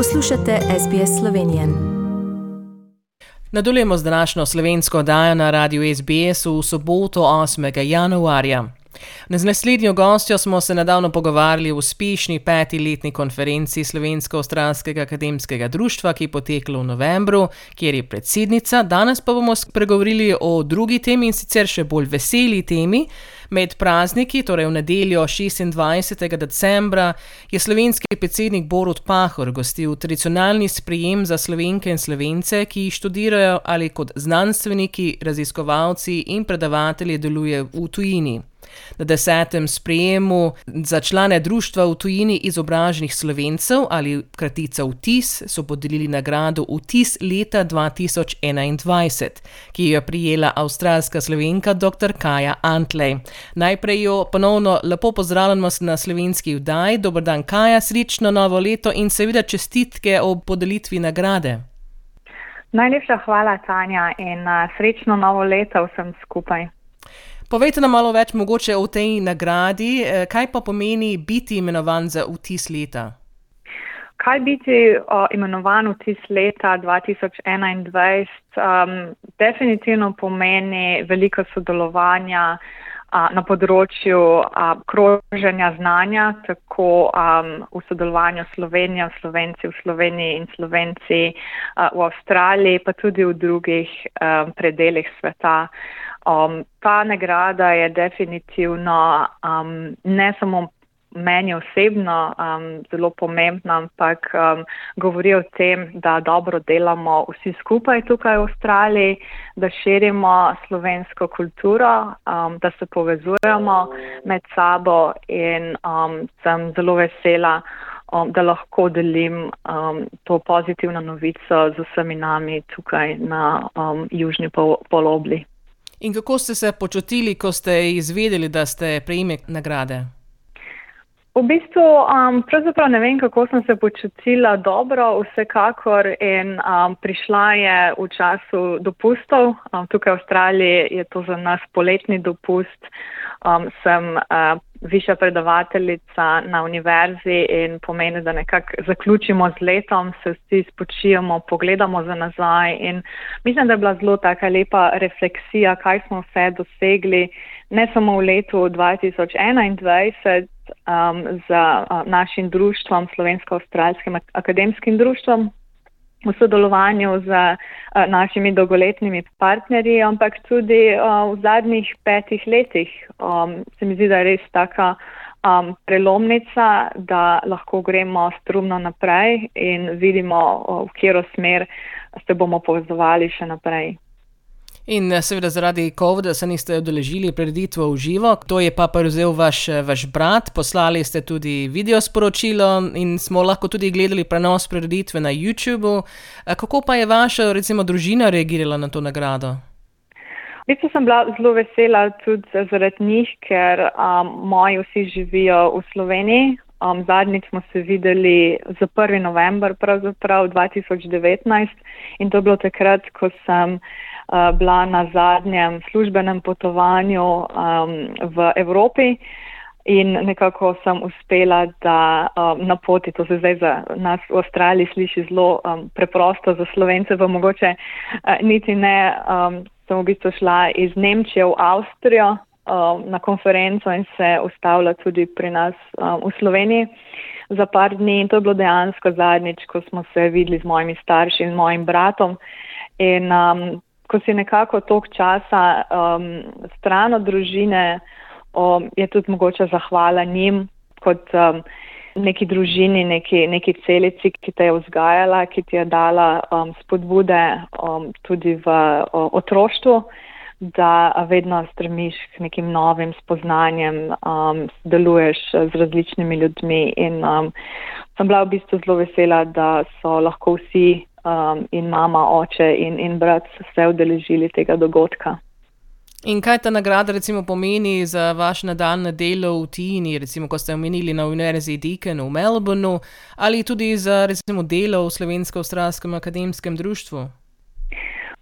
Poslušate SBS Slovenijo. Nadaljujemo z današnjo slovensko oddajo na radiju SBS v soboto 8. januarja. Z naslednjo gostjo smo se nedavno pogovarjali o uspešni peti letni konferenci Slovensko-Australskega akademskega društva, ki je potekla v novembru, kjer je predsednica. Danes pa bomo spregovorili o drugi temi in sicer še bolj veseli temi. Med prazniki, torej v nedeljo 26. decembra, je slovenski predsednik Borod Pahor gostil tradicionalni sprejem za slovenke in slovence, ki študirajo ali kot znanstveniki, raziskovalci in predavatelji delujejo v tujini. Na desetem sprejemu za člane društva v tujini izobraženih slovencev ali kratica VTIS so podelili nagrado VTIS leta 2021, ki jo je prijela avstralska slovenka dr. Kaja Antlej. Najprej jo ponovno lepo pozdravljamo na slovenski vdaj. Dobr dan, Kaja, srečno novo leto in seveda čestitke ob podelitvi nagrade. Najlepša hvala, Tanja, in srečno novo leto vsem skupaj. Povejte nam malo več mogoče o tej nagradi, eh, kaj pa pomeni biti imenovan za vtis leta? Kaj biti o, imenovan vtis leta 2021? Um, definitivno pomeni veliko sodelovanja a, na področju kroženja znanja, tako v sodelovanju Slovenije, Slovenci v Sloveniji in Slovenci v Avstraliji, pa tudi v drugih predeljih sveta. Um, ta nagrada je definitivno um, ne samo meni osebno um, zelo pomembna, ampak um, govori o tem, da dobro delamo vsi skupaj tukaj v Avstraliji, da širimo slovensko kulturo, um, da se povezujemo med sabo in um, sem zelo vesela. Um, da lahko delim um, to pozitivno novico z vsemi nami tukaj na um, južni pol polobli. In kako ste se počutili, ko ste izvedeli, da ste prejemnik nagrade? V bistvu, um, pravzaprav ne vem, kako sem se počutila dobro, vsekakor. In, um, prišla je v času dopustov, um, tukaj v Avstraliji je to za nas poletni dopust. Um, sem uh, višja predavateljica na univerzi in pomeni, da nekako zaključimo z letom, se vsi spočijemo, pogledamo za nazaj in mislim, da je bila zelo taka lepa refleksija, kaj smo vse dosegli, ne samo v letu 2021 um, za uh, našim društvom, Slovensko-Australskim akademskim društvom, v sodelovanju z uh, našimi dolgoletnimi partnerji, ampak tudi uh, v zadnjih petih letih um, se mi zdi, da je res taka um, prelomnica, da lahko gremo strumno naprej in vidimo, v katero smer se bomo povezovali še naprej. In eh, seveda zaradi COVID-a se niste odeležili preditve v živo, to je pa prevzel vaš, eh, vaš brat, poslali ste tudi video sporočilo in smo lahko tudi gledali prenos preditve na YouTubu. Eh, kako pa je vaša, recimo, družina reagirala na to nagrado? Jaz sem bila zelo vesela tudi zaradi njih, ker um, moji vsi živijo v Sloveniji. Um, zadnjič smo se videli za 1. november, pravzaprav 2019, in to je bilo takrat, ko sem uh, bila na zadnjem službenem potovanju um, v Evropi. In nekako sem uspela, da um, na poti, to se zdaj za nas v Avstraliji sliši zelo um, preprosto, za slovence pa mogoče uh, niti ne. Um, sem v bistvu šla iz Nemčije v Avstrijo na konferenco in se ustavila tudi pri nas um, v Sloveniji za par dni. In to je bilo dejansko zadnjič, ko smo se videli z mojimi starši in mojim bratom. In um, ko si nekako tok časa um, stran od družine, um, je tudi mogoče zahvala njim kot um, neki družini, neki, neki celici, ki te je vzgajala, ki ti je dala um, spodbude um, tudi v o, otroštvu, da vedno stremiš k nekim novim spoznanjem, um, deluješ z različnimi ljudmi in um, sem bila v bistvu zelo vesela, da so lahko vsi um, in mama, oče in, in brat se udeležili tega dogodka. In kaj ta nagrada recimo pomeni za vaše nadaljne delo v Tini, recimo, ko ste omenili na Univerzi Deakin v Melbourneu, ali tudi za recimo delo v Slovensko-Australskem akademskem društvu?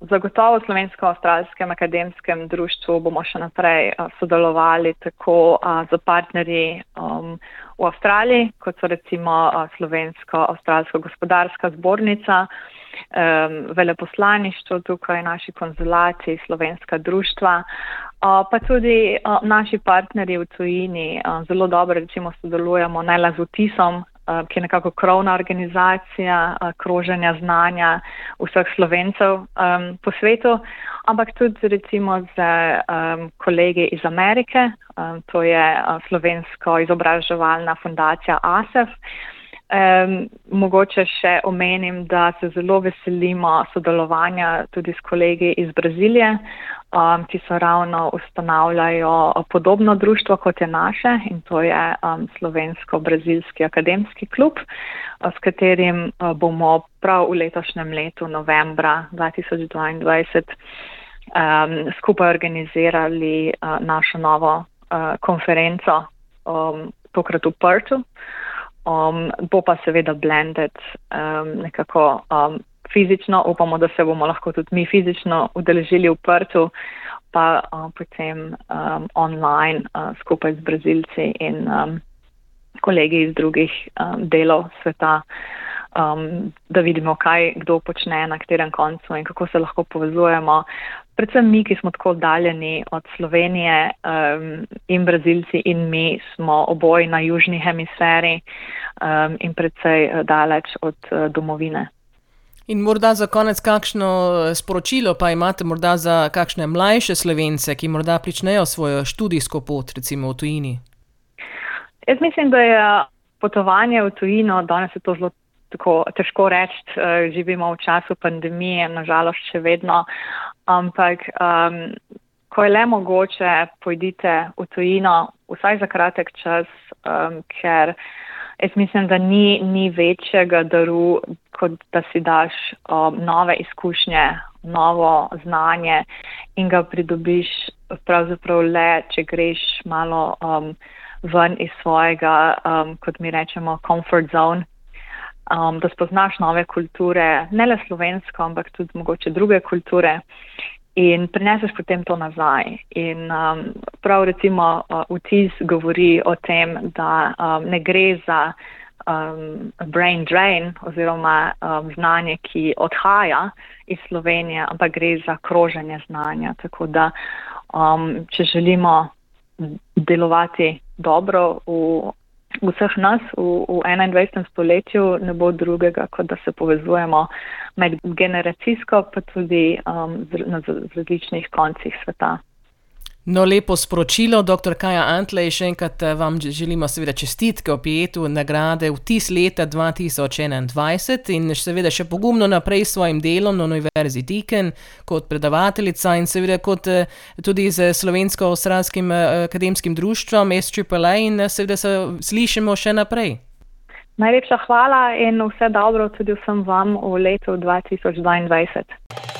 Zagotovo v Slovensko-Avstralskem akademskem društvu bomo še naprej uh, sodelovali tako z partnerji um, v Avstraliji, kot so recimo uh, Slovensko-Avstralska gospodarska zbornica, um, veleposlaništvo tukaj, naši konzulati, slovenska društva, uh, pa tudi uh, naši partnerji v tujini. Uh, zelo dobro recimo sodelujemo ne le z vtisom, Eh, ki je nekako krovna organizacija eh, kroženja znanja vseh slovencev um, po svetu, ampak tudi recimo z um, kolegi iz Amerike, um, to je uh, slovensko izobraževalna fundacija ASEF. Um, mogoče še omenim, da se zelo veselimo sodelovanja tudi s kolegi iz Brazilije, um, ki so ravno ustanavljajo podobno društvo kot je naše in to je um, Slovensko-Brazilski akademski klub, s katerim uh, bomo prav v letošnjem letu, novembra 2022, um, skupaj organizirali uh, našo novo uh, konferenco, um, tokrat v Prtu. Um, bo pa seveda blended um, nekako um, fizično, upamo, da se bomo lahko tudi mi fizično udeležili v prtu, pa um, potem um, online uh, skupaj z brazilci in um, kolegi iz drugih um, delov sveta, um, da vidimo, kaj kdo počne na katerem koncu in kako se lahko povezujemo predvsem mi, ki smo tako oddaljeni od Slovenije um, in Brazilci in mi smo oboji na južni hemisferi um, in predvsej daleč od uh, domovine. In morda za konec kakšno eh, sporočilo pa imate morda za kakšne mlajše slovence, ki morda pričnejo svojo študijsko pot, recimo v tujini? Jaz mislim, da je potovanje v tujino, danes je to zelo tako težko reči, živimo v času pandemije, nažalost še vedno, ampak um, ko je le mogoče, pojdite v tujino, vsaj za kratek čas, um, ker jaz mislim, da ni, ni večjega daru, kot da si daš um, nove izkušnje, novo znanje in ga pridobiš pravzaprav le, če greš malo um, ven iz svojega, um, kot mi rečemo, comfort zone. Um, da spoznaš nove kulture, ne le slovensko, ampak tudi mogoče druge kulture in prineseš potem to nazaj. In um, prav recimo uh, vtis govori o tem, da um, ne gre za um, brain drain oziroma um, znanje, ki odhaja iz Slovenije, ampak gre za kroženje znanja. Tako da, um, če želimo delovati dobro v vseh nas v, v 21. stoletju ne bo drugega, kot da se povezujemo med generacijsko, pa tudi um, z, na z, z različnih koncih sveta. No, lepo sporočilo, dr. Kaja Antlej, še enkrat eh, vam želimo seveda čestitke o pijetu nagrade vtis leta 2021 in seveda še pogumno naprej s svojim delom na Univerzi Deakin kot predavateljica in seveda kot eh, tudi z Slovensko-Australskim eh, akademskim društvom SAAA in seveda se slišimo še naprej. Najlepša hvala in vse dobro tudi vsem vam v letu 2022.